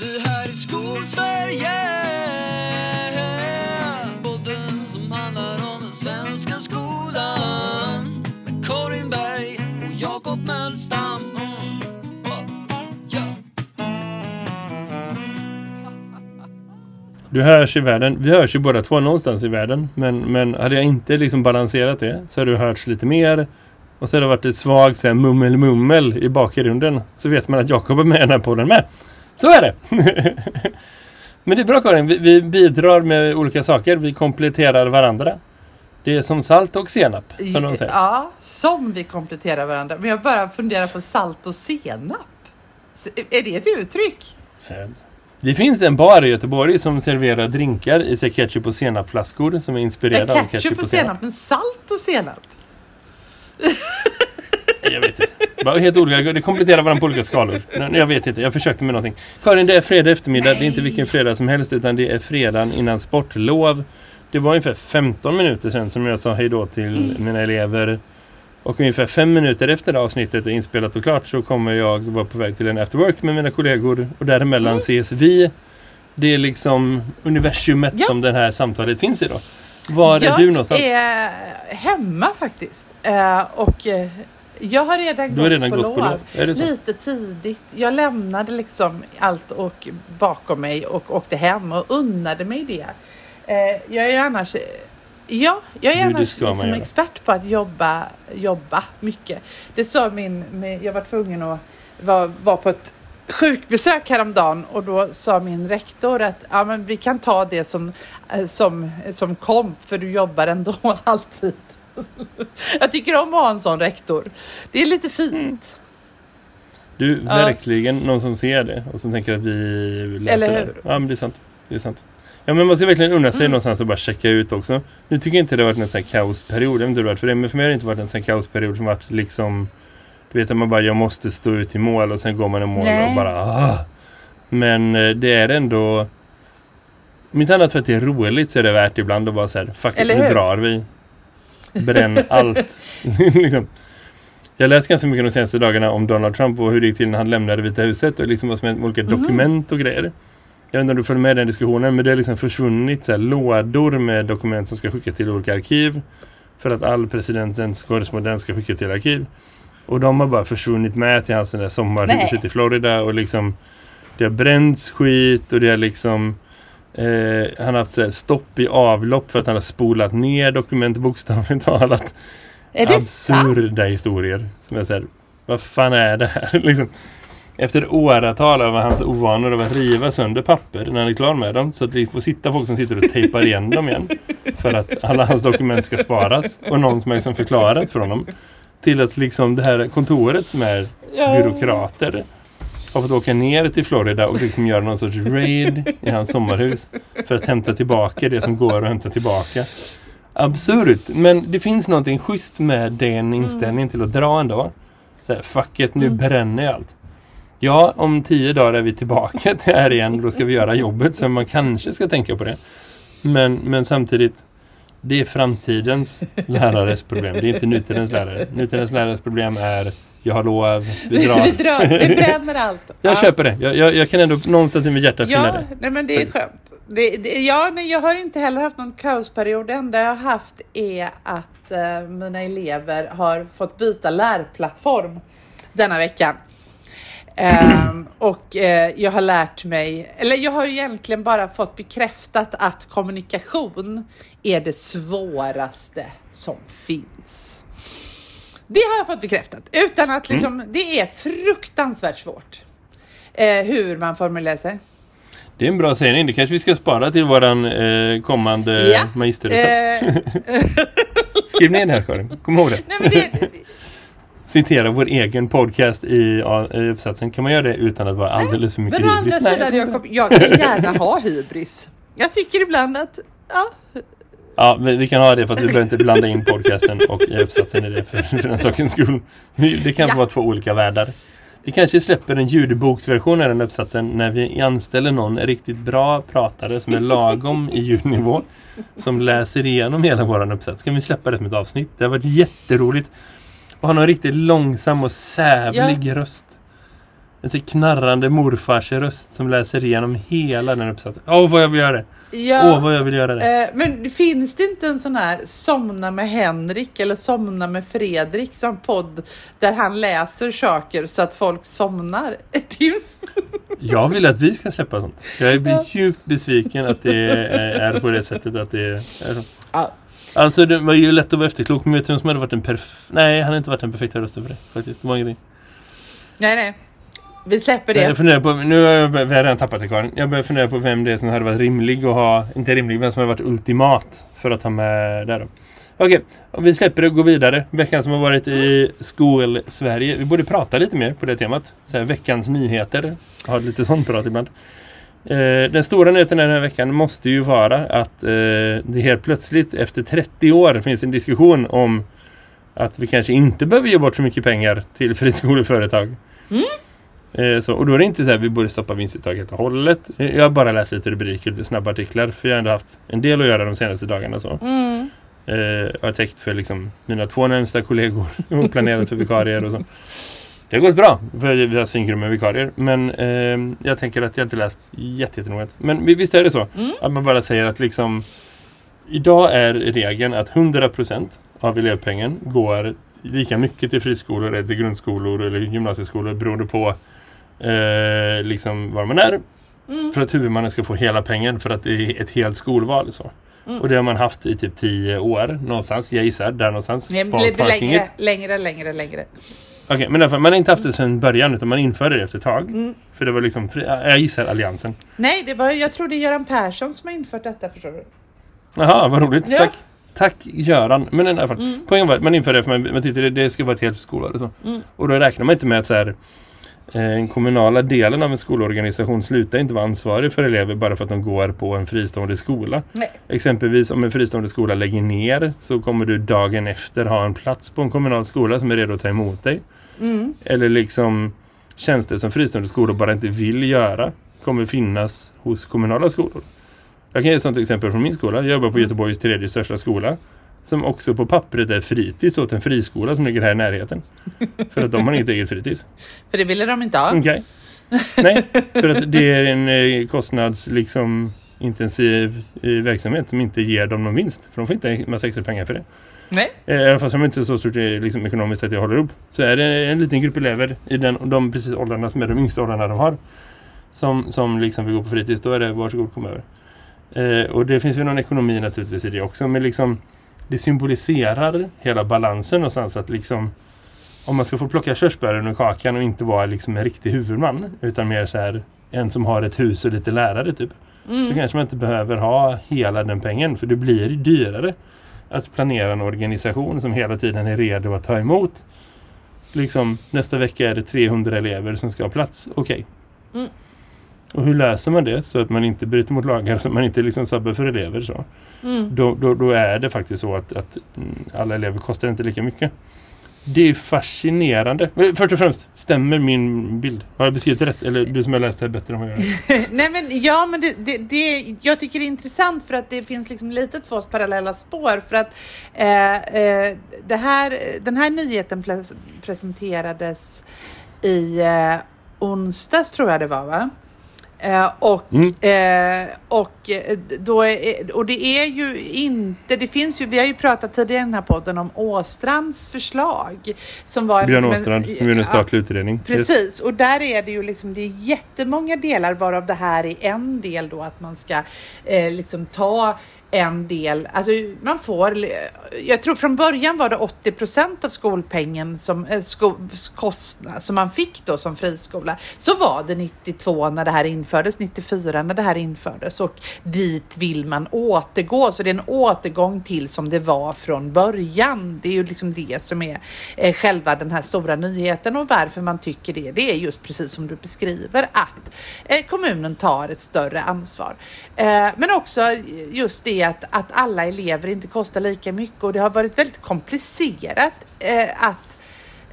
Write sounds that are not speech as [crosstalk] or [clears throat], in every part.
Det här är Skolsverige Podden som handlar om den svenska skolan Med Karin Berg och Jakob Mölstam. Du hörs i världen. Vi hörs ju båda två någonstans i världen. Men, men hade jag inte liksom balanserat det så hade du hörts lite mer. Och så hade det varit ett svagt mummel mummel i bakgrunden. Så vet man att Jakob är med i den här podden med. Så är det! [laughs] men det är bra Karin. Vi, vi bidrar med olika saker. Vi kompletterar varandra. Det är som salt och senap. Som de säger. Ja, som vi kompletterar varandra. Men jag bara funderar på salt och senap. Är det ett uttryck? Det finns en bar i Göteborg som serverar drinkar i sig ketchup och senapflaskor som är inspirerade av ketchup och senap, men salt och senap? [laughs] Jag vet inte. Bara helt olika, det kompletterar varandra på olika skalor. Nej, Jag vet inte, jag försökte med någonting. Karin, det är fredag eftermiddag. Det är inte vilken fredag som helst utan det är fredagen innan sportlov. Det var ungefär 15 minuter sedan som jag sa hej då till mina elever. Och ungefär fem minuter efter det avsnittet är inspelat och klart så kommer jag vara på väg till en after work med mina kollegor. Och däremellan ses vi. Det är liksom universumet Ja. som det här samtalet finns i då. Var är jag du någonstans? är hemma faktiskt. Eh, och eh, jag har redan Du har gått, redan på, gått lov. på lov. Är det så? Lite tidigt. Jag lämnade liksom allt och bakom mig och åkte hem och unnade mig det. Eh, jag är ju annars Ja, jag är annars liksom expert på att jobba, jobba mycket. Det sa min, min jag var tvungen att vara, vara på ett sjukbesök häromdagen och då sa min rektor att ja, men vi kan ta det som, eh, som, som komp för du jobbar ändå [laughs] alltid. [laughs] Jag tycker om att ha en sån rektor. Det är lite fint. Mm. Du, Ja. verkligen någon som ser det och som tänker att vi läser Eller det. hur? Ja, men det är sant. Det är sant. Ja, men man ska verkligen unna sig Mm. någonstans och bara checka ut också. Nu tycker jag inte det har varit en sån här kaosperiod. Jag vet inte hur det har varit för det, men för mig har det inte varit en sån här kaosperiod som varit liksom... Du vet att man bara, jag måste stå ut i mål och sen går man i mål Nej. och bara... Ah. Men eh, det är ändå... Om inte annat för att det är roligt så är det värt ibland att bara här, fuck it, Eller nu drar vi. Bränn allt. [laughs] liksom. Jag har läst ganska mycket de senaste dagarna om Donald Trump och hur det gick till när han lämnade Vita huset och liksom vad som hände med olika Mhm. dokument och grejer. Jag vet inte om du följer med den diskussionen men det har liksom försvunnit så här, lådor med dokument som ska skickas till olika arkiv för att all presidentens korrespondens ska skickas till arkiv. Och de har bara försvunnit med till hans sommarhuset i Florida och liksom det har bränts skit och det har liksom eh, han har haft så här, stopp i avlopp för att han har spolat ner dokument bokstavligt [laughs] talat Är det sant? absurda historier. Som jag säger, vad fan är det här? [laughs] liksom, efter åratal av hans ovanor av att riva sönder papper när han är klar med dem. Så att det får sitta folk som sitter och tejpar igen dem igen. För att alla hans dokument ska sparas. Och någon som har liksom förklarat för honom. Till att liksom det här kontoret som är byråkrater har fått åka ner till Florida och liksom göra någon sorts raid i hans sommarhus för att hämta tillbaka det som går att hämta tillbaka. Absurt, men det finns någonting schysst med den inställningen till att dra ändå. Så här, fuck it, nu Mm. bränner jag allt. Ja, om tio dagar är vi tillbaka [laughs] till här igen. Då ska vi göra jobbet, så man kanske ska tänka på det. Men, men samtidigt, det är framtidens lärares problem. Det är inte nutidens lärare. Nutidens lärares problem är jag har lov, vi drar. Vi, [laughs] drar, vi bränner allt. Jag Ja. köper det. Jag, jag, jag kan ändå någonstans i mitt hjärta finna Ja, det. nej, men det är skönt. Det, det, ja, nej, jag har inte heller haft någon kaosperiod. Det enda jag har haft är att eh, mina elever har fått byta lärplattform denna veckan. Ehm, [clears throat] och eh, jag har lärt mig, eller jag har egentligen bara fått bekräftat att kommunikation är det svåraste som finns. Det har jag fått bekräftat utan att liksom, det är fruktansvärt svårt. Eh, hur man formulerar sig. Det är en bra sägning. Det kanske vi ska spara till våran eh, kommande Ja. magisteruppsats. Eh, [laughs] Skriv ner det här Karin. Kom ihåg det. nej men det, Citera vår egen podcast i, i uppsatsen. Kan man göra det utan att vara alldeles för mycket men å andra hybris? Nej, sidan, jag tror inte. Jakob, jag kan gärna ha hybris. Jag tycker ibland att, ja, Ja, vi, vi kan ha det för att vi behöver inte blanda in podcasten och uppsatsen i det för, för den sakens skull. Det kan Ja. vara två olika världar. Vi kanske släpper en ljudboksversion av den uppsatsen när vi anställer någon riktigt bra pratare som är lagom i ljudnivå som läser igenom hela våran uppsats. Kan vi släppa det som ett avsnitt? Det har varit jätteroligt. Och ha någon riktigt långsam och sävlig röst. En så knarrande morfars röst som läser igenom hela den uppsatsen. Åh, vad jag vill göra det! Ja, Åh, vad jag vill göra det! eh, men finns det inte en sån här Somna med Henrik eller Somna med Fredrik som podd där han läser saker så att folk somnar? [laughs] Jag vill att vi ska släppa sånt. Jag är djupt besviken att det är på det sättet att det är så. Ja. Alltså det var ju lätt att vara efterklok men vet du vem som hade varit en perf... Nej, han hade inte varit den perfekta rösten för det faktiskt. Det var ingenting. Nej, nej. Vi släpper det. Jag funderar på, nu har jag, vi har redan tappat det Karin. Jag börjar fundera på vem det är som hade varit rimlig att ha, inte rimlig, vem som hade varit ultimat för att ha med där då. Okej, om vi släpper det och går vidare. Veckan som har varit i skol-Sverige. Vi borde prata lite mer på det temat. Så här, veckans nyheter. Har lite sånt prat ibland. Eh, den stora nyheten den här veckan måste ju vara att eh, det helt plötsligt efter 30 år finns en diskussion om att vi kanske inte behöver ge bort så mycket pengar till [laughs] friskoleföretag. Eh, så, och då är det inte så här vi borde stoppa vinstuttag helt och hållet. Eh, Jag har bara läst lite rubriker, lite snabba artiklar. För jag har ändå haft en del att göra de senaste dagarna. Så. Mm. Eh, jag har täckt för liksom, mina två närmsta kollegor [laughs] och planerat för vikarier och så. Det har gått bra, för vi har haft finkrum med vikarier. Men eh, jag tänker att jag inte läst jätte- jättenoggrant. Men vi- visst är det så? Mm. Att man bara säger att liksom Idag är regeln att 100% av elevpengen går lika mycket till friskolor eller till grundskolor eller gymnasieskolor beroende på eh, liksom var man är. Mm. För att huvudmannen ska få hela pengen för att det är ett helt skolval. Så. Mm. Och det har man haft i typ 10 år någonstans. Jag gissar där någonstans. Nej, längre, längre, längre, längre. Okej, men därför, man har inte haft det sedan början utan man införde det efter ett tag. Mm. För det var liksom, jag gissar alliansen. Nej, det var, jag tror det är Göran Persson som har infört detta, förstår du. Jaha, vad roligt. Ja. Tack. Tack Göran. Men i alla fall, Mm. poängen var att man införde det för man, man tyckte det, det ska vara ett helt skolår och så. Mm. Och då räknar man inte med att så här, den kommunala delen av en skolorganisation slutar inte vara ansvarig för elever bara för att de går på en fristående skola. Nej. Exempelvis om en fristående skola lägger ner så kommer du dagen efter ha en plats på en kommunal skola som är redo att ta emot dig. Mm. Eller liksom tjänster som fristående skolor bara inte vill göra kommer finnas hos kommunala skolor. Jag kan ge ett sånt exempel från min skola. Jag jobbar på Mm. Göteborgs tredje största skola. Som också på pappret är fritids åt en friskola som ligger här i närheten. För att de har inget eget fritids. [laughs] För det ville de inte ha. Okej. Nej, för att det är en eh, kostnads liksom intensiv eh, verksamhet som inte ger dem någon vinst. För de får inte en massa extra pengar för det. Nej. Även fast de inte är så stort eh, liksom, ekonomiskt att jag håller upp. Så är det en liten grupp elever i den, de precis åldrarna som är de yngsta åldrarna de har. Som, som liksom vill gå på fritids. Då är det varsågod kom över. Eh, och det finns ju någon ekonomi naturligtvis i det också. Men liksom det symboliserar hela balansen någonstans att liksom om man ska få plocka körsbären ur kakan och inte vara liksom en riktig huvudman utan mer så här en som har ett hus och lite lärare typ. Då Mm. kanske man inte behöver ha hela den pengen för det blir dyrare att planera en organisation som hela tiden är redo att ta emot. Liksom nästa vecka är det 300 elever som ska ha plats. Okej. Mm. Och hur löser man det så att man inte bryter mot lagar så att man inte liksom sabbar för elever så? Mm. Då, då, då är det faktiskt så att, att mm, alla elever kostar inte lika mycket. Det är fascinerande. Först och främst, stämmer min bild? Har jag beskrivit det rätt? Eller du som har läst det här bättre än vad jag? [laughs] Nej men ja, men det, det, det, jag tycker det är intressant för att det finns liksom lite två parallella spår för att eh, eh, det här, den här nyheten pres- presenterades i eh, onsdags tror jag det var va? Eh, och, Mm. eh, och, eh, då är, och det är ju inte, det finns ju, vi har ju pratat tidigare i den här podden om Åstrands förslag. Som var Björn liksom en- Åstrand som gjorde en ja, statlig utredning. Precis, och där är det ju liksom, det är jättemånga delar varav det här är en del då att man ska eh, liksom ta en del, alltså man får, jag tror från början var det 80 procent av skolpengen som, eh, sko, kostnad, som man fick då som friskola. Så var det 92 när det här infördes, 94 när det här infördes och dit vill man återgå. Så det är en återgång till som det var från början. Det är ju liksom det som är eh, själva den här stora nyheten och varför man tycker det. Det är just precis som du beskriver att eh, kommunen tar ett större ansvar. Men också just det att, att alla elever inte kostar lika mycket och det har varit väldigt komplicerat eh, att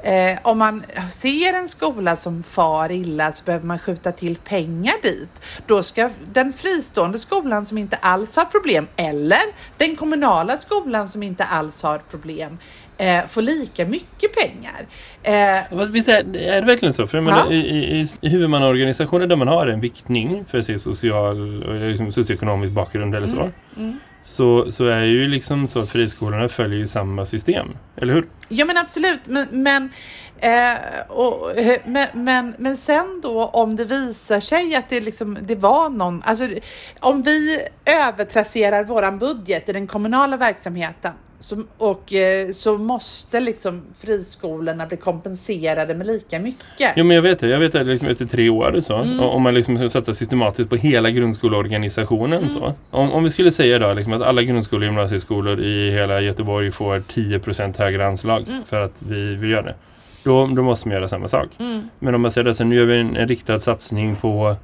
Eh, om man ser en skola som far illa så behöver man skjuta till pengar dit. Då ska den fristående skolan som inte alls har problem eller den kommunala skolan som inte alls har problem eh, få lika mycket pengar. Eh, Visst är, är det verkligen så? För menar, Ja. i, i, i- huvudmannaorganisationer där man har en viktning för sin social och liksom socioekonomisk bakgrund eller så, mm. så, så är ju liksom så att friskolorna följer ju samma system. Eller hur? Ja men absolut, men, men, eh, och, eh, men, men, men sen då om det visar sig att det, liksom, det var någon, alltså om vi övertrasserar våran budget i den kommunala verksamheten så, och eh, så måste liksom friskolorna bli kompenserade med lika mycket. Jo men jag vet det. Jag vet det liksom efter tre år så. Mm. Om man liksom ska satsa systematiskt på hela grundskoleorganisationen Mm. så. Om, om vi skulle säga då liksom att alla grundskole och gymnasieskolor i hela Göteborg får 10% högre anslag Mm. för att vi vill göra det. Då, då måste man göra samma sak. Mm. Men om man säger att nu gör vi en, en riktad satsning på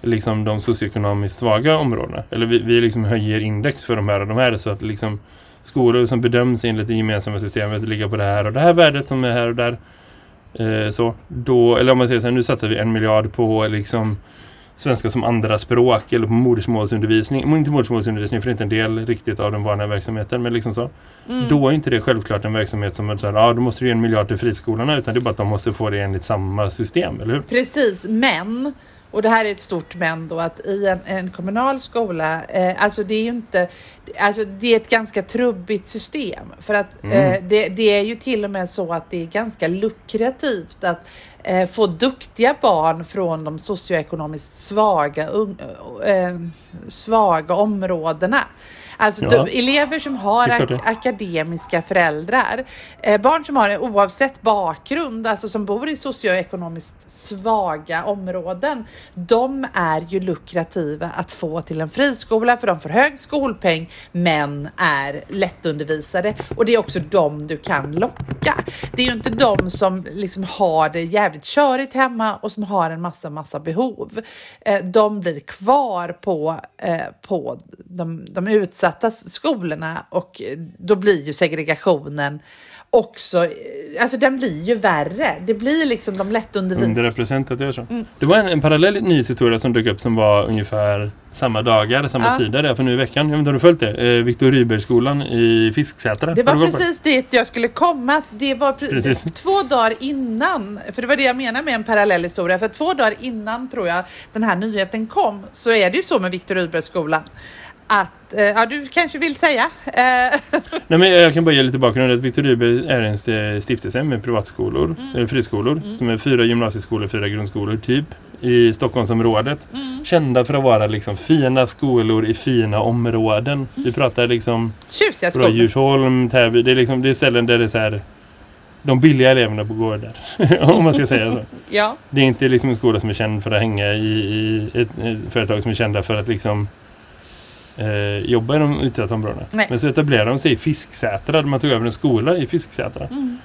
liksom de socioekonomiskt svaga områdena. Eller vi, vi liksom höjer index för de här och de här så att liksom skolor som bedöms enligt det gemensamma systemet ligger på det här och det här värdet som är här och där. Eh, så då, eller om man säger så här, nu satsar vi en miljard på liksom svenska som andra språk eller på modersmålsundervisning. Inte modersmålsundervisning för det är inte en del riktigt av den vanliga verksamheten. Men liksom så. Mm. Då är inte det självklart en verksamhet som är så här, ja då måste du ge en miljard till friskolorna utan det är bara att de måste få det enligt samma system, eller hur? Precis, men och det här är ett stort men då att i en, en kommunal skola, eh, alltså det är ju inte, alltså det är ett ganska trubbigt system för att Mm. eh, det, det är ju till och med så att det är ganska lukrativt att eh, få duktiga barn från de socioekonomiskt svaga, un, eh, svaga områdena. Alltså Ja. de, elever som har ak- akademiska föräldrar, eh, barn som har oavsett bakgrund, alltså som bor i socioekonomiskt svaga områden, de är ju lukrativa att få till en friskola för de får hög skolpeng men är lättundervisade och det är också de du kan locka. Det är ju inte de som liksom har det jävligt körigt hemma och som har en massa, massa behov. Eh, de blir kvar på, eh, på de, de utsatta skolorna och då blir ju segregationen också, alltså den blir ju värre. Det blir liksom de lättundervisade. Underrepresentativ så. Mm. Det var en, en parallell nyhetshistoria som dök upp som var ungefär samma dagar, samma Ja. tider, för nu i veckan. Jag vet inte om du följt det? Eh, Viktor Rydbergsskolan i Fisksätra. Det var precis dit jag skulle komma. Det var pre- Precis. två dagar innan, för det var det jag menar med en parallell historia. För två dagar innan tror jag den här nyheten kom så är det ju så med Viktor Rydbergsskolan att, eh, ja du kanske vill säga? Eh, [laughs] Nej, men jag kan bara ge lite bakgrund. att Viktor Rydberg är en st- stiftelse med privatskolor, Mm. eller friskolor, som är fyra gymnasieskolor, fyra grundskolor typ i Stockholmsområdet. Mm. Kända för att vara liksom fina skolor i fina områden. Vi pratar liksom tjusiga skolor. Djursholm, Täby, det är liksom det är ställen där det är så här de billiga eleverna går där. [laughs] om man ska säga så. Ja. Det är inte liksom en skola som är känd för att hänga i, i ett, ett företag som är kända för att liksom eh, jobba i de utsatta områdena. Nej. Men så etablerade de sig i Fisksätra. Man tog över en skola i Fisksätra. Mm.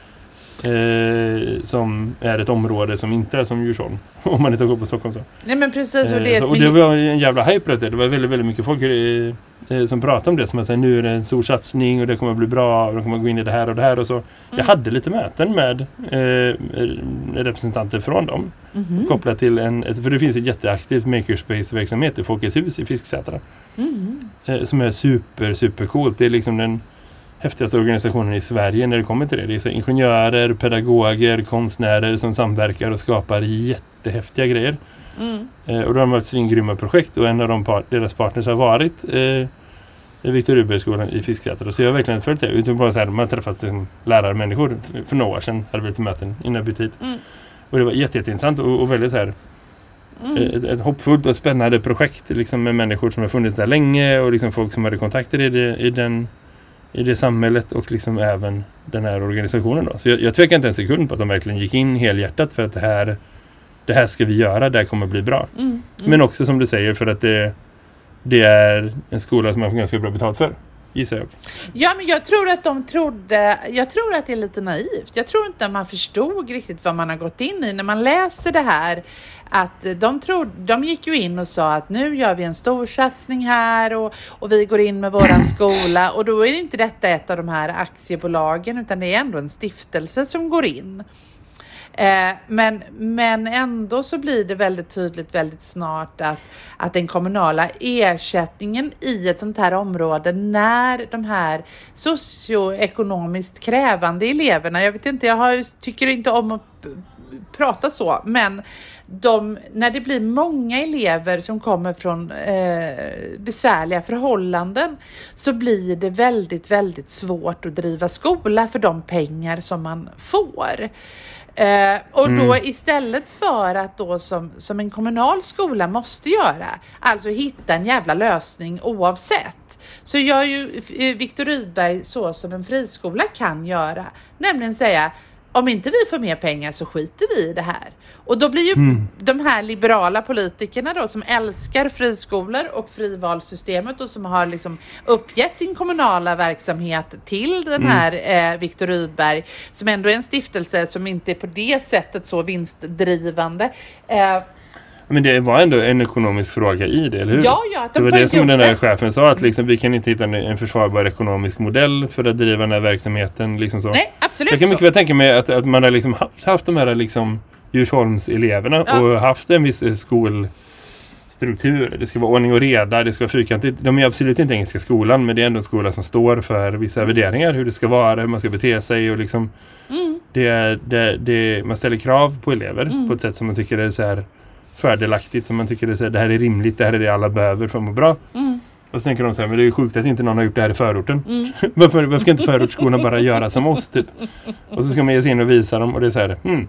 Eh, som är ett område som inte är som Djursholm. [laughs] Om man inte går på Stockholm så. Nej men precis. Och Eh, det, är så, och det var en jävla hype det. Det var väldigt, väldigt mycket folk eh, eh, som pratade om det. Som att säga, nu är det en stor satsning och det kommer att bli bra. Och de kommer att gå in i det här och det här och så. Jag Mm. hade lite möten med eh, representanter från dem. Mhm. Kopplat till en, för det finns ett jätteaktivt makerspace-verksamhet i Folkets hus i Fisksätra. Mhm. Eh, som är super, super coolt. Det är liksom den häftigaste organisationen i Sverige när det kommer till det. Det är så ingenjörer, pedagoger, konstnärer som samverkar och skapar jättehäftiga grejer. Mm. Eh, och då har de varit svingrymma projekt och en av de par- deras partners har varit eh, Viktor Rydbergsskolan i Fisksätra. Så jag har verkligen följt det. Utan bara så här, man har träffat liksom, lärarmänniskor för några år sedan. Hade vi lite möten innan jag bytte hit. Mm. Och det var jätte, jätteintressant och, och väldigt så här, Mm. ett, ett hoppfullt och spännande projekt liksom, med människor som har funnits där länge och liksom folk som hade kontakter i det, i den, i det samhället och liksom även den här organisationen. Då. Så jag, jag tvekar inte en sekund på att de verkligen gick in helhjärtat för att det här, det här ska vi göra, det här kommer bli bra. Mm. Mm. Men också som du säger för att det, det är en skola som man får ganska bra betalt för. Gissar jag. Ja, men jag tror att de trodde, jag tror att det är lite naivt. Jag tror inte att man förstod riktigt vad man har gått in i när man läser det här. Att de, trodde, de gick ju in och sa att nu gör vi en stor satsning här och, och vi går in med våran [clears throat] skola och då är inte detta ett av de här aktiebolagen utan det är ändå en stiftelse som går in. Eh, men, men ändå så blir det väldigt tydligt väldigt snart att, att den kommunala ersättningen i ett sånt här område när de här socioekonomiskt krävande eleverna, jag vet inte, jag har, tycker inte om att prata så, men de, när det blir många elever som kommer från eh, besvärliga förhållanden så blir det väldigt, väldigt svårt att driva skola för de pengar som man får. Eh, och mm. då istället för att då som, som en kommunal skola måste göra, alltså hitta en jävla lösning oavsett, så gör ju eh, Viktor Rydberg så som en friskola kan göra, nämligen säga om inte vi får mer pengar så skiter vi i det här. Och då blir ju mm. de här liberala politikerna då som älskar friskolor och frivalssystemet och som har liksom uppgett sin kommunala verksamhet till den mm. här eh, Viktor Rydberg som ändå är en stiftelse som inte är på det sättet så vinstdrivande. Eh, men det var ändå en ekonomisk fråga i det, eller hur? Ja, ja. De det var det som den där chefen sa, att liksom, vi kan inte hitta en, en försvarbar ekonomisk modell för att driva den här verksamheten. Liksom så. Nej, absolut Jag kan mycket väl tänka mig att, att man har liksom haft, haft de här liksom, Djursholmseleverna ja. och haft en viss eh, skolstruktur. Det ska vara ordning och reda, det ska vara fyrkantigt. De är absolut inte engelska skolan, men det är ändå en skola som står för vissa värderingar. Hur det ska vara, hur man ska bete sig och liksom... Mm. Det, det, det, man ställer krav på elever mm. på ett sätt som man tycker är så här fördelaktigt som man tycker är här, det här är rimligt, det här är det alla behöver för att må bra. Mm. Och så tänker de så här, men det är sjukt att inte någon har gjort det här i förorten. Mm. [laughs] varför, varför ska inte förortsskolorna bara göra som oss typ? Och så ska man ge sig in och visa dem och det är så här, hmm,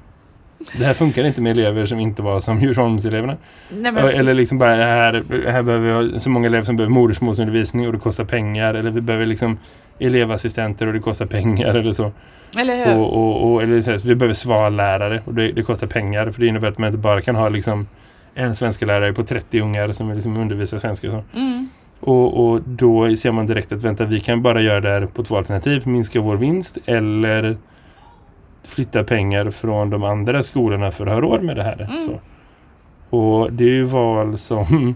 det här funkar inte med elever som inte var som Djursholmseleverna. Men... Eller liksom bara, här, här behöver vi ha så många elever som behöver modersmålsundervisning och det kostar pengar. Eller vi behöver liksom elevassistenter och det kostar pengar eller så. Eller hur? Och, och, och eller så här, vi behöver svallärare och det, det, kostar pengar. För det innebär att man inte bara kan ha liksom en svenska lärare på 30 ungar som liksom undervisar svenska. Så. Mm. Och, och då ser man direkt att vänta, vi kan bara göra det här på två alternativ. Minska vår vinst eller flytta pengar från de andra skolorna för att ha råd med det här. Mm. Så. Och det är ju val som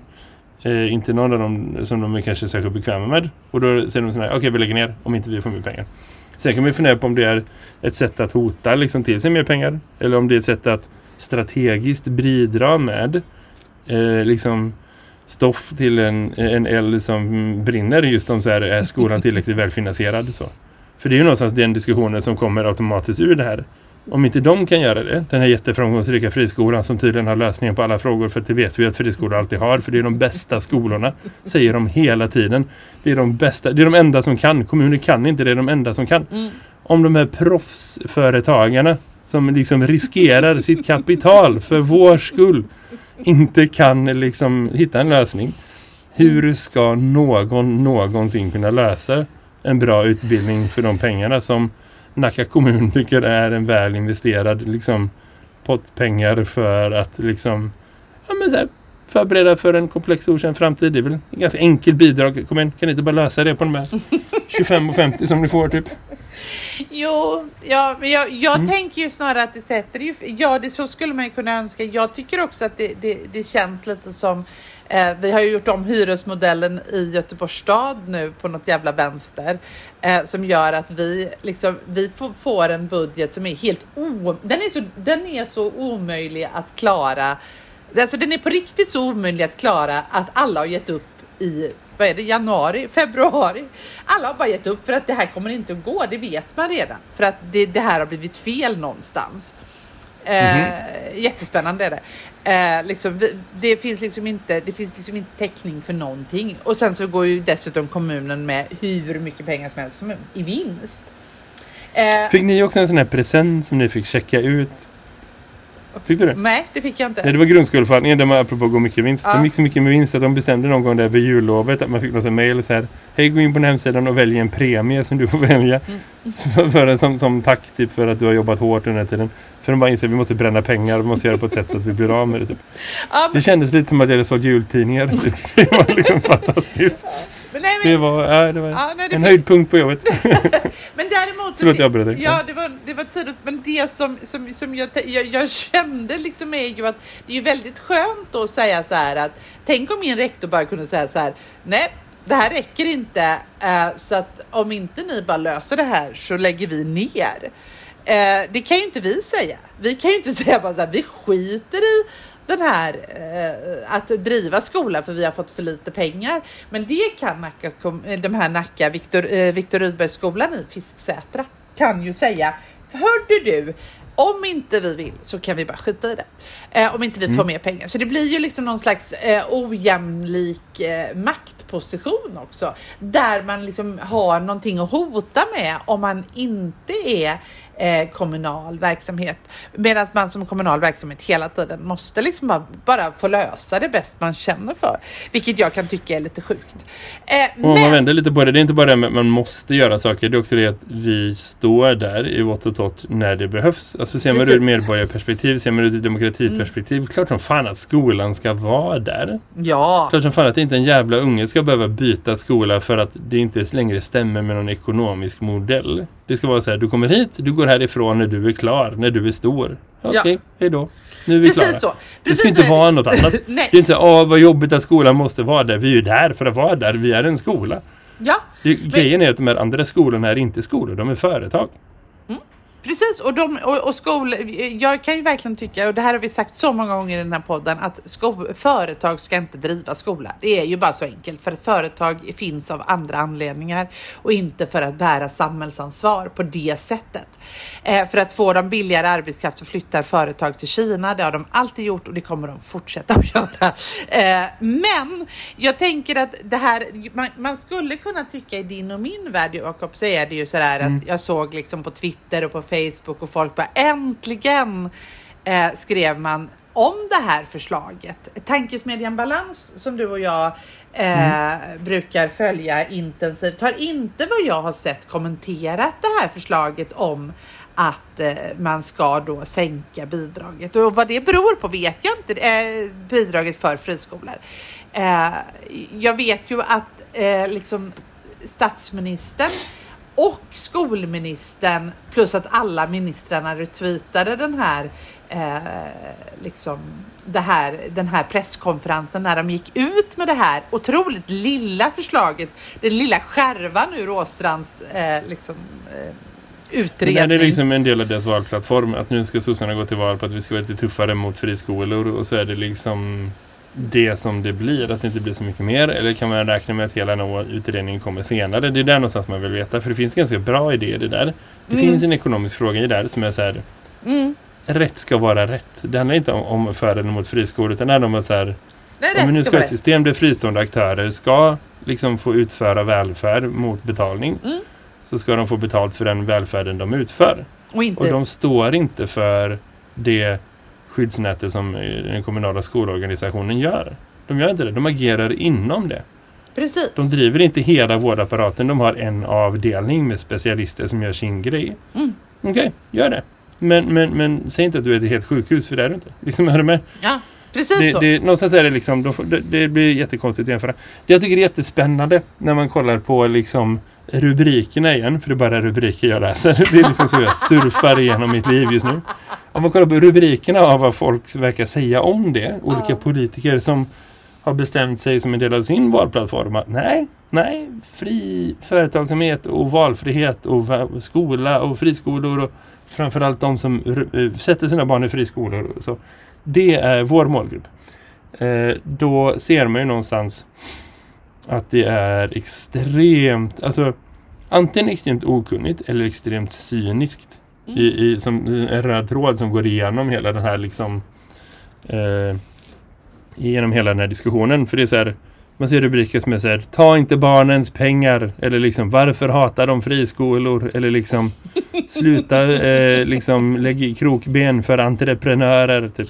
eh, inte någon av dem som de är kanske särskilt bekväma med. Och då säger de sådär, okej okay, vi lägger ner om inte vi får mer pengar. Sen kan vi fundera på om det är ett sätt att hota liksom, till sig mer pengar. Eller om det är ett sätt att strategiskt bidra med eh, liksom stoff till en, en eld som brinner just om så här, är skolan tillräckligt välfinansierad så. För det är ju någonstans den diskussionen som kommer automatiskt ur det här. Om inte de kan göra det, den här jätteframgångsrika friskolan som tydligen har lösningen på alla frågor för det vet vi att friskolor alltid har för det är de bästa skolorna, säger de hela tiden. Det är de bästa, det är de enda som kan, kommuner kan inte, det är de enda som kan. Mm. Om de här proffsföretagarna som liksom riskerar sitt kapital för vår skull inte kan liksom hitta en lösning. Hur ska någon någonsin kunna lösa en bra utbildning för de pengarna som Nacka kommun tycker är en väl investerad liksom, pott pengar för att liksom ja, men så här, förbereda för en komplex okänd framtid. Det är väl en ganska enkel bidrag. Kom igen, kan ni inte bara lösa det på de här [laughs] 25 och 50 som ni får typ? Jo, ja, men jag, jag mm. tänker ju snarare att det sätter ju... Ja, det, så skulle man ju kunna önska. Jag tycker också att det, det, det känns lite som Eh, vi har ju gjort om hyresmodellen i Göteborgs stad nu på något jävla vänster eh, som gör att vi, liksom, vi får en budget som är helt o, den är så, den är så omöjlig att klara. Alltså den är på riktigt så omöjlig att klara att alla har gett upp i vad är det, januari, februari. Alla har bara gett upp för att det här kommer inte att gå, det vet man redan. För att det, det här har blivit fel någonstans. Mm -hmm. eh, jättespännande är det. Eh, liksom, det finns liksom inte, det finns liksom inte täckning för någonting. Och sen så går ju dessutom kommunen med hur mycket pengar som helst i vinst. Eh, fick ni också en sån här present som ni fick checka ut Fick du det? Nej, det fick jag inte. Nej, det var grundskoleförvaltningen där man apropå gå mycket vinst. Ja. Det gick så mycket med vinst att de bestämde någon gång där vid jullovet att man fick något mejl så här. Hej, gå in på den hemsidan och välj en premie som du får välja. Mm. För, som, som tack typ för att du har jobbat hårt under den här tiden. För de bara inser att vi måste bränna pengar. Vi måste göra det på ett sätt så att vi blir av med det. Typ. Ja, men... Det kändes lite som att jag hade sålt jultidningar. [laughs] det var liksom fantastiskt. Men, nej, men, Det var, ja, det var Ja, nej, det en höjdpunkt på jobbet. [laughs] men däremot... så Förlåt, jag dig. Ja, det var, det var ett sidos, men det som, som, som jag, jag, jag kände liksom är ju att det är ju väldigt skönt att säga så här att tänk om min rektor bara kunde säga så här, nej, det här räcker inte, eh, så att om inte ni bara löser det här så lägger vi ner. Eh, det kan ju inte vi säga. Vi kan ju inte [laughs] säga bara så här, vi skiter i den här eh, att driva skola för vi har fått för lite pengar. Men det kan Nacka, eh, de här Nacka, Viktor, eh, Viktor Rydbergsskolan i Fisksätra kan ju säga, hörde du, om inte vi vill så kan vi bara skita i det. Eh, om inte vi får mer pengar. Så det blir ju liksom någon slags eh, ojämlik eh, maktposition också. Där man liksom har någonting att hota med om man inte är eh, kommunal verksamhet. Medan man som kommunal verksamhet hela tiden måste liksom bara, bara få lösa det bäst man känner för. Vilket jag kan tycka är lite sjukt. Eh, om man men, vänder lite på det, det är inte bara det med att man måste göra saker, det är också det att vi står där i vått och torrt när det behövs. Alltså ser man ur ett medborgarperspektiv, ser man ur ett demokratiperspektiv, klart som fan att skolan ska vara där. ja, Klart som fan att inte en jävla unge ska behöva byta skola för att det inte längre stämmer med någon ekonomisk modell. Det ska vara så här, du kommer hit, du går härifrån när du är klar, när du är stor. Okej, Ja. hej då. Nu är vi klara. precis så. Det Precis ska inte så vara något annat. [laughs] Det är inte så åh vad jobbigt att skolan måste vara där. Vi är ju där för att vara där. Vi är en skola. Ja, Det, grejen är att de här andra skolorna är inte skolor, de är företag. Precis, och, de, och, och skol, jag kan ju verkligen tycka, och det här har vi sagt så många gånger i den här podden, att sko, företag ska inte driva skola. Det är ju bara så enkelt, för att företag finns av andra anledningar och inte för att bära samhällsansvar på det sättet. Eh, för att få de billigare arbetskraft så flyttar företag till Kina. Det har de alltid gjort och det kommer de fortsätta att [laughs] göra. Eh, men jag tänker att det här, man, man skulle kunna tycka i din och min värld, Jakob, så är det ju så där att jag såg liksom på Twitter och på Facebook och folk bara äntligen eh, skrev man om det här förslaget. Tankesmedjan Balans som du och jag eh, brukar följa intensivt har inte vad jag har sett kommenterat det här förslaget om att eh, man ska då sänka bidraget. Och vad det beror på vet jag inte, eh, bidraget för friskolor. Eh, jag vet ju att eh, liksom statsministern och skolministern plus att alla ministrarna retweetade den här eh, liksom det här, den här presskonferensen när de gick ut med det här otroligt lilla förslaget, den lilla skärvan ur Åstrands eh, liksom, eh, Det utredning. här är liksom en del av deras valplattform. Att nu ska sossarna gå till val på att vi ska vara lite tuffare mot friskolor. Och så är det liksom det som det blir. Att det inte blir så mycket mer. Eller kan man räkna med att hela utredningen kommer senare. Det är där någonstans man vill veta. För det finns ganska bra idéer i det där. Det Mm. finns en ekonomisk fråga i det där som är så här. Mm. Rätt ska vara rätt. Det handlar inte om, om för eller mot friskolor. Utan det handlar om att så här. Nej, Om vi nu ska ska ha ett system där fristående aktörer ska liksom få utföra välfärd mot betalning. Mm. Så ska de få betalt för den välfärden de utför. och inte Och de står inte för det skyddsnätet som eh, den kommunala skolorganisationen gör. De gör inte det. De agerar inom det. precis. De driver inte hela vårdapparaten. De har en avdelning med specialister som gör sin grej. Mm. Okej, gör det. Men, men, men säg inte att du är ett helt sjukhus för det är du inte. Liksom, är du med? Ja, precis Det, så. det, någonstans är det liksom, det, det blir jättekonstigt att jämföra. Det jag tycker är jättespännande när man kollar på liksom rubrikerna igen, för det är bara rubriker jag läser. [laughs] Det är liksom så jag surfar igenom mitt liv just nu. Om man kollar på rubrikerna av vad folk verkar säga om det, olika Ja. politiker som har bestämt sig som en del av sin valplattform att nej, nej, fri företagsamhet och valfrihet och skola och friskolor och framförallt de som eh, sätter sina barn i friskolor och så. Det är vår målgrupp. Eh, då ser man ju någonstans att det är extremt, alltså antingen extremt okunnigt eller extremt cyniskt. I, i, som en röd tråd som går igenom hela den här liksom eh, genom hela den här diskussionen. För det är så här, man ser rubriker som är så här, ta inte barnens pengar. Eller liksom, varför hatar de friskolor? Eller liksom, sluta eh, liksom, lägg i krokben för entreprenörer. Typ.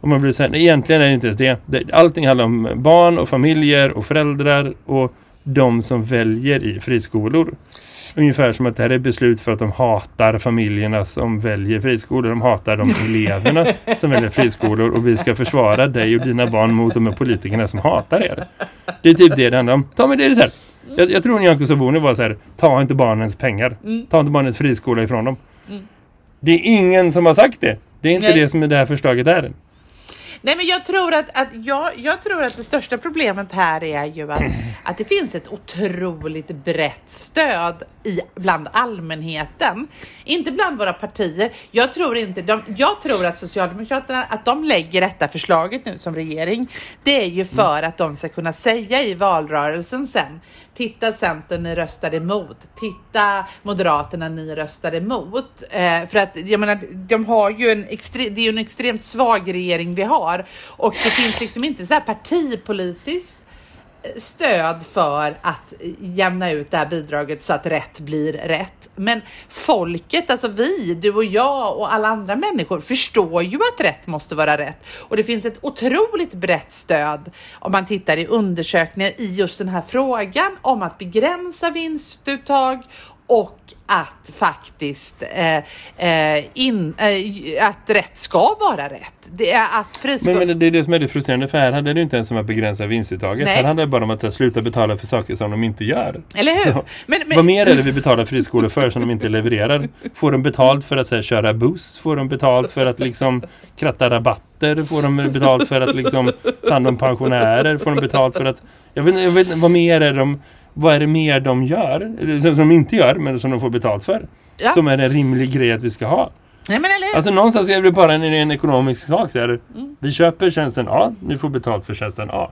Och man blir så här, egentligen är det inte ens det. det. Allting handlar om barn och familjer och föräldrar och de som väljer i friskolor. Ungefär som att det här är beslut för att de hatar familjerna som väljer friskolor. De hatar de eleverna [laughs] som väljer friskolor. Och vi ska försvara dig och dina barn mot de här politikerna som hatar er. Det är typ det det handlar om. Ta med det så här. Jag, jag tror Nyamko Sabuni var så här. Ta inte barnens pengar. Ta inte barnens friskola ifrån dem. Det är ingen som har sagt det. Det är inte Nej. det som det här förslaget är. Nej, men jag tror att, att, jag, jag tror att det största problemet här är ju att, [clears throat] att det finns ett otroligt brett stöd i, bland allmänheten. Inte bland våra partier. Jag tror, inte, de, jag tror att Socialdemokraterna, att de lägger detta förslaget nu som regering, det är ju för att de ska kunna säga i valrörelsen sen, titta Centern, ni röstade emot. Titta Moderaterna, ni röstade emot. Eh, för att jag menar, de har ju en, extre, det är ju en extremt svag regering vi har och det finns liksom inte så här partipolitiskt stöd för att jämna ut det här bidraget så att rätt blir rätt. Men folket, alltså vi, du och jag och alla andra människor förstår ju att rätt måste vara rätt. Och det finns ett otroligt brett stöd om man tittar i undersökningar i just den här frågan om att begränsa vinstuttag och att faktiskt eh, eh, in, eh, att rätt ska vara rätt. Det är att. Men, men det är det som är det frustrerande för här handlar det inte ens om att begränsa vinstuttaget. Nej. Här handlar det bara om att sluta betala för saker som de inte gör. Eller hur? Så, Men, men, Vad mer är det vi betalar friskolor för som de inte levererar? Får de betalt för att här, köra buss? Får de betalt för att liksom kratta rabatter? Får de betalt för att liksom ta hand om pensionärer? Får de betalt för att... Jag vet, jag vet vad mer är de... Vad är det mer de gör? Som de inte gör, men som de får betalt för. Ja. Som är en rimlig grej att vi ska ha. Nej, men eller hur? Alltså någonstans är det bara en, en ekonomisk sak. Så här. Vi köper tjänsten A, ni får betalt för tjänsten A.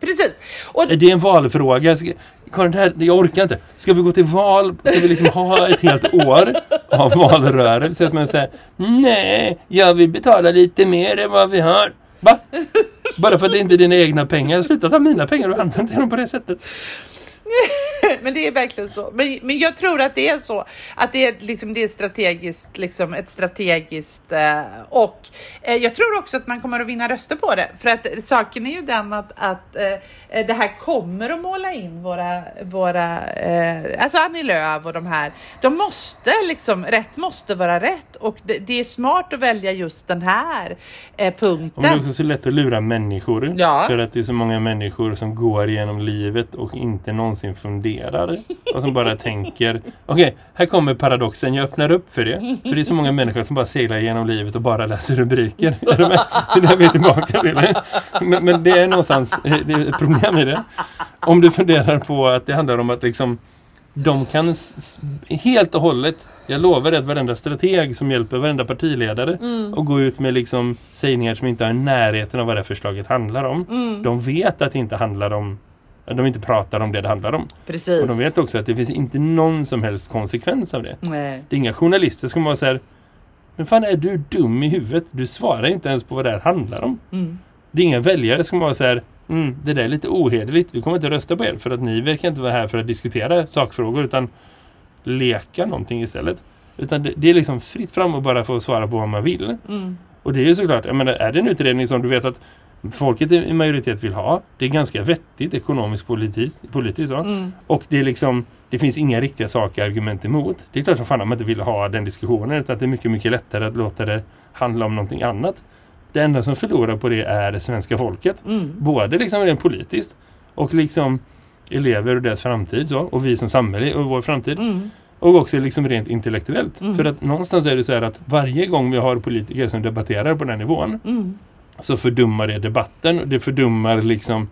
Precis. Och, Är det en valfråga? Karin, här, jag orkar inte. Ska vi gå till val? Ska vi liksom ha ett helt år av valrörelse? Att man säger, nej, jag vill betala lite mer än vad vi har. Va? Bara för att det inte är dina egna pengar. Sluta ta mina pengar och använda dem på det sättet. [laughs] men det är verkligen så. Men, men jag tror att det är så. Att det är, liksom, det är strategiskt, liksom, ett strategiskt eh, och eh, jag tror också att man kommer att vinna röster på det. För att saken är ju den att, att eh, det här kommer att måla in våra, våra eh, alltså Annie Lööf och de här. De måste liksom, rätt måste vara rätt och det, det är smart att välja just den här eh, Och det är punkten. också så lätt att lura människor. Ja. För att det är så många människor som går genom livet och inte någonsin funderar. Och som bara tänker, okej, här kommer paradoxen, jag öppnar upp för det. För det är så många människor som bara seglar genom livet och bara läser rubriker. Är du med? Det är vi tillbaka till. Men, men det är någonstans, det är ett problem i det. Om du funderar på att det handlar om att liksom de kan helt och hållet, jag lovar dig att varenda strateg som hjälper varenda partiledare och gå ut med liksom sägningar som inte i närheten av vad det här förslaget handlar om. De vet att det inte handlar om de inte pratar om det det handlar om. Precis. Och de vet också att det finns inte någon som helst konsekvens av det. Nej. Det är inga journalister som vara så här Men fan är du dum i huvudet? Du svarar inte ens på vad det här handlar om. Mm. Det är inga väljare som vara så här mm, Det där är lite ohederligt. Vi kommer inte rösta på er för att ni verkar inte vara här för att diskutera sakfrågor utan leka någonting istället. Utan det, det är liksom fritt fram och bara få svara på vad man vill. Mm. Och det är ju såklart, jag menar, är det en utredning som du vet att folket i majoritet vill ha, det är ganska vettigt ekonomiskt politiskt, politiskt. Mm. Och det är liksom, det finns inga riktiga sakargument emot. Det är klart som fan att man inte vill ha den diskussionen utan att det är mycket, mycket lättare att låta det handla om någonting annat. Det enda som förlorar på det är det svenska folket. Mm. Både liksom rent politiskt och liksom elever och deras framtid så, och vi som samhälle och vår framtid. Mm. Och också liksom rent intellektuellt. Mm. För att någonstans är det så här att varje gång vi har politiker som debatterar på den nivån Mm. Så fördummar det debatten och det fördummar liksom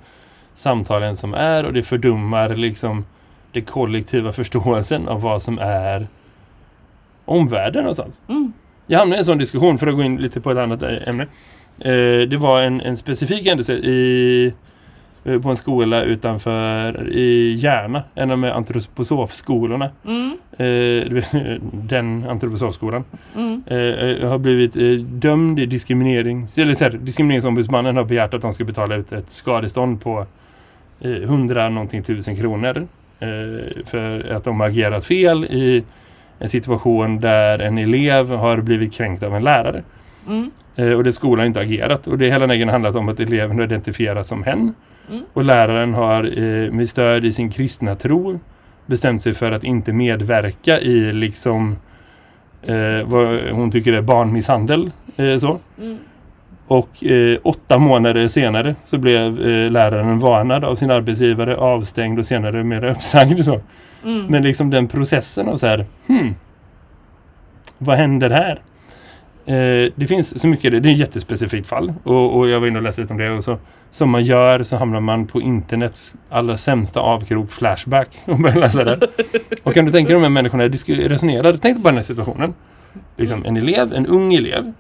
samtalen som är och det fördummar liksom det kollektiva förståelsen av vad som är omvärlden någonstans. Mm. Jag hamnade i en sån diskussion för att gå in lite på ett annat ämne. Eh, det var en, en specifik händelse i, på en skola utanför i Järna, en av antroposofskolorna. Mm. Eh, [laughs] den antroposofskolan Mm. eh, eh, har blivit eh, dömd i diskriminering. Eller så här, diskrimineringsombudsmannen har begärt att de ska betala ut ett skadestånd på eh, 100 någonting tusen kronor eh, för att de har agerat fel i en situation där en elev har blivit kränkt av en lärare. Mm. Eh, och det skolan inte agerat. Och det hela vägen handlat om att eleven har identifierats som hen. Mm. Och läraren har eh, med stöd i sin kristna tro bestämt sig för att inte medverka i liksom eh, vad hon tycker är barnmisshandel. Eh, så. Mm. Och eh, åtta månader senare så blev eh, läraren varnad av sin arbetsgivare, avstängd och senare mer uppsagd. Så. Mm. Men liksom den processen och så här, hmm, vad händer här? Eh, det finns så mycket, det är ett jättespecifikt fall och, och jag var inne och läste lite om det och så som man gör så hamnar man på internets allra sämsta avkrok flashback [laughs] och börjar läsa det. och kan du tänka dig de här människorna resonerar, tänk på den här situationen. Liksom en elev, en ung elev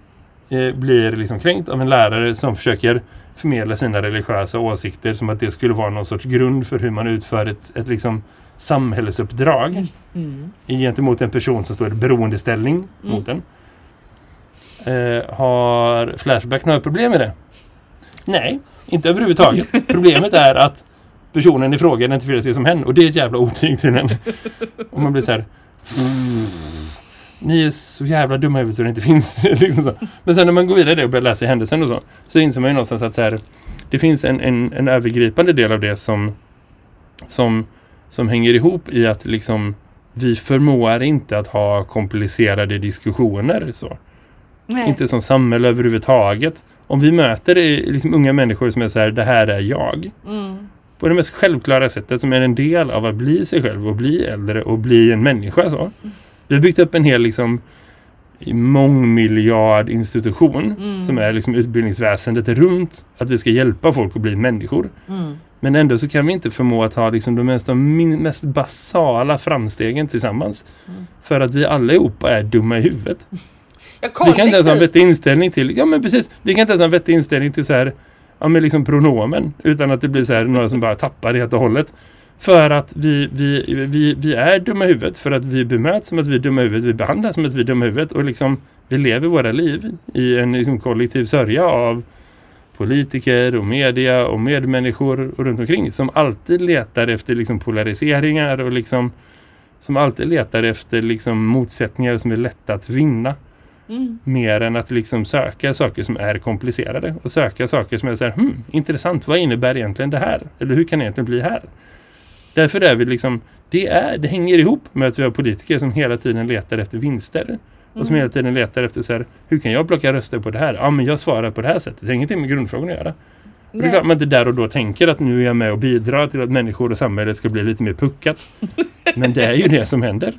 eh, blir liksom kränkt av en lärare som försöker förmedla sina religiösa åsikter som att det skulle vara någon sorts grund för hur man utför ett, ett liksom samhällsuppdrag Mm. gentemot en person som står i beroendeställning mot den. Eh, har Flashback några problem med det? Nej, inte överhuvudtaget. Problemet är att personen i fråga identifierar sig som hen och det är ett jävla otyg tydligen. Och man blir så här "Mm, ni är så jävla dumma i huvudet så det inte finns. [laughs] liksom så. Men sen när man går vidare i det och börjar läsa i händelsen och så så inser man ju någonstans att så här, det finns en, en, en övergripande del av det som, som, som hänger ihop i att liksom vi förmår inte att ha komplicerade diskussioner så. Nej. Inte som samhälle överhuvudtaget. Om vi möter liksom unga människor som är så här, det här är jag. Mm. På det mest självklara sättet som är en del av att bli sig själv och bli äldre och bli en människa så. Vi har byggt upp en hel liksom mångmiljardinstitution Mm. som är liksom utbildningsväsendet runt att vi ska hjälpa folk att bli människor. Mm. Men ändå så kan vi inte förmå att ha liksom de mest, de mest basala framstegen tillsammans. Mm. För att vi allihopa är dumma i huvudet. Vi kan inte ens ha en vettig inställning till, ja men precis, vi kan inte ens ha en vettig inställning till så här, ja men liksom pronomen. Utan att det blir så här några som bara tappar det helt och hållet. För att vi, vi, vi, vi är dumma i huvudet, för att vi bemöts som att vi är dumma i huvudet, vi behandlas som att vi är dumma i huvudet och liksom vi lever våra liv i en liksom kollektiv sörja av politiker och media och medmänniskor och runt omkring som alltid letar efter liksom polariseringar och liksom som alltid letar efter liksom motsättningar som är lätta att vinna Mm. mer än att liksom söka saker som är komplicerade och söka saker som är så här, hmm, intressant, vad innebär egentligen det här? Eller hur kan det egentligen bli här? Därför är vi liksom, det, är, det hänger ihop med att vi har politiker som hela tiden letar efter vinster. Och som hela tiden letar efter så här, hur kan jag plocka röster på det här? Ja, men jag svarar på det här sättet. Det har ingenting med grundfrågan att göra. Och det är klart man inte där och då tänker att nu är jag med och bidrar till att människor och samhället ska bli lite mer puckat. [laughs] Men det är ju det som händer.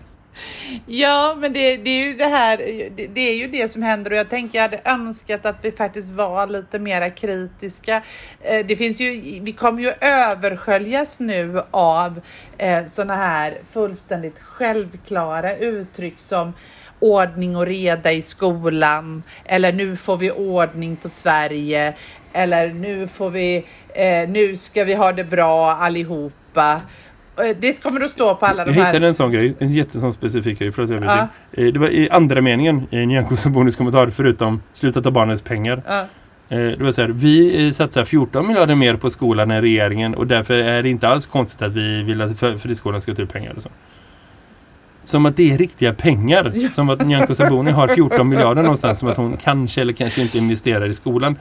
Ja, men det, det är ju det här, det, det är ju det som händer och jag tänker jag hade önskat att vi faktiskt var lite mera kritiska. Eh, det finns ju, vi kommer ju översköljas nu av eh, sådana här fullständigt självklara uttryck som ordning och reda i skolan eller nu får vi ordning på Sverige eller nu får vi, eh, nu ska vi ha det bra allihopa. Eh, Det kommer att stå på alla Jag de här. hittade en sån grej, en jättesån specifik grej, förlåt jag Ja. ja. Det var i andra meningen i Nyamko [laughs] Sabonis kommentar, förutom sluta ta barnens pengar. Ja. Eh, Det var så här, vi eh, satsar 14 miljarder mer på skolan än regeringen och därför är det inte alls konstigt att vi vill att för- friskolan ska ta ut pengar och så. Som att det är riktiga pengar. Som att Nyamko Sabuni har 14 miljarder någonstans som att hon kanske eller kanske inte investerar i skolan.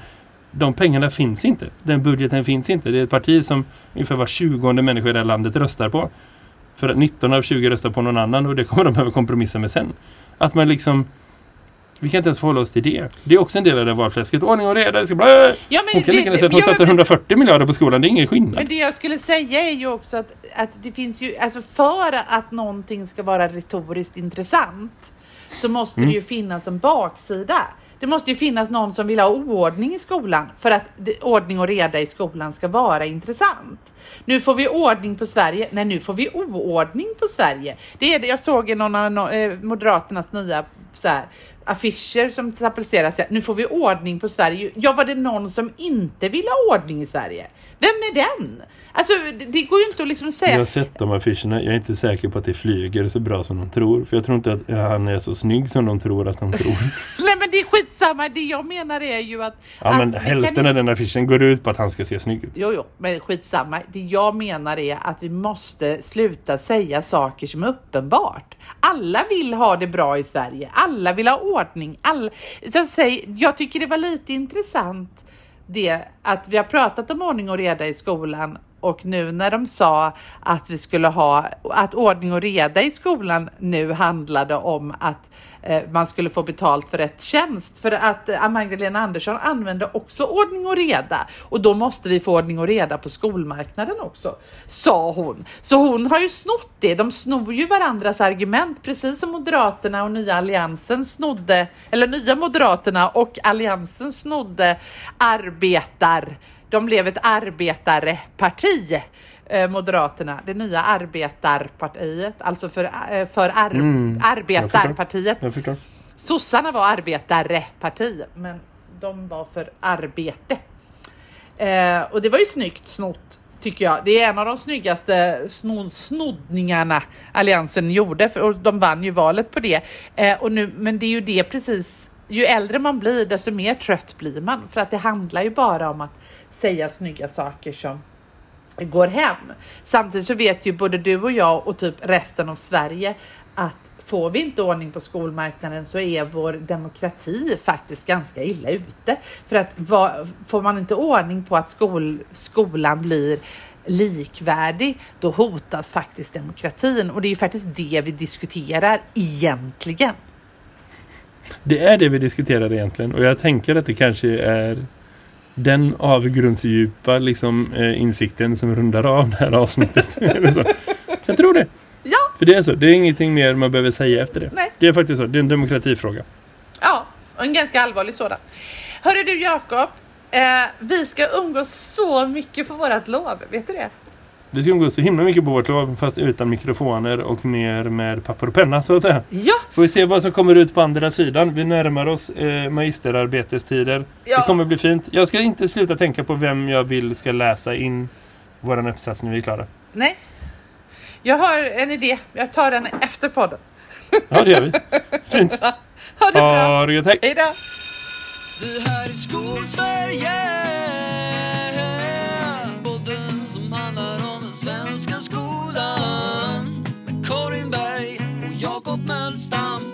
De pengarna finns inte. Den budgeten finns inte. Det är ett parti som ungefär var 20 människa i det här landet röstar på. För att 19 av 20 röstar på någon annan och det kommer de behöva kompromissa med sen. Att man liksom vi kan inte ens förhålla oss till det. Det är också en del av det valfläsket. Ordning och reda. Ska bla... Ja, Hon kan lika gärna säga att hon ja, satte men- 140 miljarder på skolan. Det är ingen skillnad. Men det jag skulle säga är ju också att, att det finns ju, alltså för att någonting ska vara retoriskt intressant så måste Mm. det ju finnas en baksida. Det måste ju finnas någon som vill ha oordning i skolan för att ordning och reda i skolan ska vara intressant. Nu får vi ordning på Sverige. Nej, nu får vi oordning på Sverige. Det är det jag såg i någon av eh, Moderaternas nya så här, affischer som tapetseras. Nu får vi ordning på Sverige. Ja, var det någon som inte vill ha ordning i Sverige? Vem är den? Alltså, det, går ju inte att liksom säga. Jag har sett de affischerna. Jag är inte säker på att det flyger så bra som de tror. För jag tror inte att han är så snygg som de tror att de tror. [laughs] Nej, men det är skitsamma. Det jag menar är ju att... Ja, att men hälften inte- av den affischen går ut på att han ska se snygg ut. Jo, jo, men skitsamma. Det jag menar är att vi måste sluta säga saker som är uppenbart. Alla vill ha det bra i Sverige. Alla vill ha ordning. Alla... Så säg, jag tycker det var lite intressant det att vi har pratat om ordning och reda i skolan och nu när de sa att vi skulle ha, att ordning och reda i skolan nu handlade om att eh, Eh, man skulle få betalt för rätt tjänst. För att eh, Magdalena Andersson använde också ordning och reda och då måste vi få ordning och reda på skolmarknaden också, sa hon. Så hon har ju snott det. De snor ju varandras argument, precis som Moderaterna och Nya Alliansen snodde, eller Nya Moderaterna och Alliansen snodde arbetar de blev ett arbetareparti, Moderaterna, det nya arbetarpartiet, alltså för, eh, för ar Mm, arbetarpartiet. Jag förstår. Sossarna var arbetareparti, men de var för arbete. Eh, och det var ju snyggt snott, tycker jag. Det är en av de snyggaste sno snoddningarna Alliansen gjorde, för, och de vann ju valet på det. Eh, och nu, men det är ju det precis, ju äldre man blir, desto mer trött blir man. För att det handlar ju bara om att säga snygga saker som går hem. Samtidigt så vet ju både du och jag och typ resten av Sverige att får vi inte ordning på skolmarknaden så är vår demokrati faktiskt ganska illa ute. För att vad, får man inte ordning på att skol, skolan blir likvärdig, då hotas faktiskt demokratin och det är ju faktiskt det vi diskuterar egentligen. Det är det vi diskuterar egentligen och jag tänker att det kanske är den avgrundsdjupa liksom, eh, insikten som rundar av det här avsnittet. [laughs] Jag tror det. Ja, För det är så. Det är ingenting mer man behöver säga efter det. Nej. Det är faktiskt så. Det är en demokratifråga. ja, och en ganska allvarlig sådan. Hörru du Jakob, eh, vi ska umgås så mycket på vårat lov, vet du det? Vi ska umgås så himla mycket på vårt lov fast utan mikrofoner och mer med papper och penna så att säga. Ja, Får vi se vad som kommer ut på andra sidan. Vi närmar oss eh, magisterarbetestider. Ja. Det kommer bli fint. Jag ska inte sluta tänka på vem jag vill ska läsa in våran uppsats när vi är klara. nej. Jag har en idé, jag tar den efter podden. Ja, det gör vi. Fint. [laughs] Ha det bra, Ha det gött. Hej. hej då! Det här är Skolsverige Jakob Mölstam.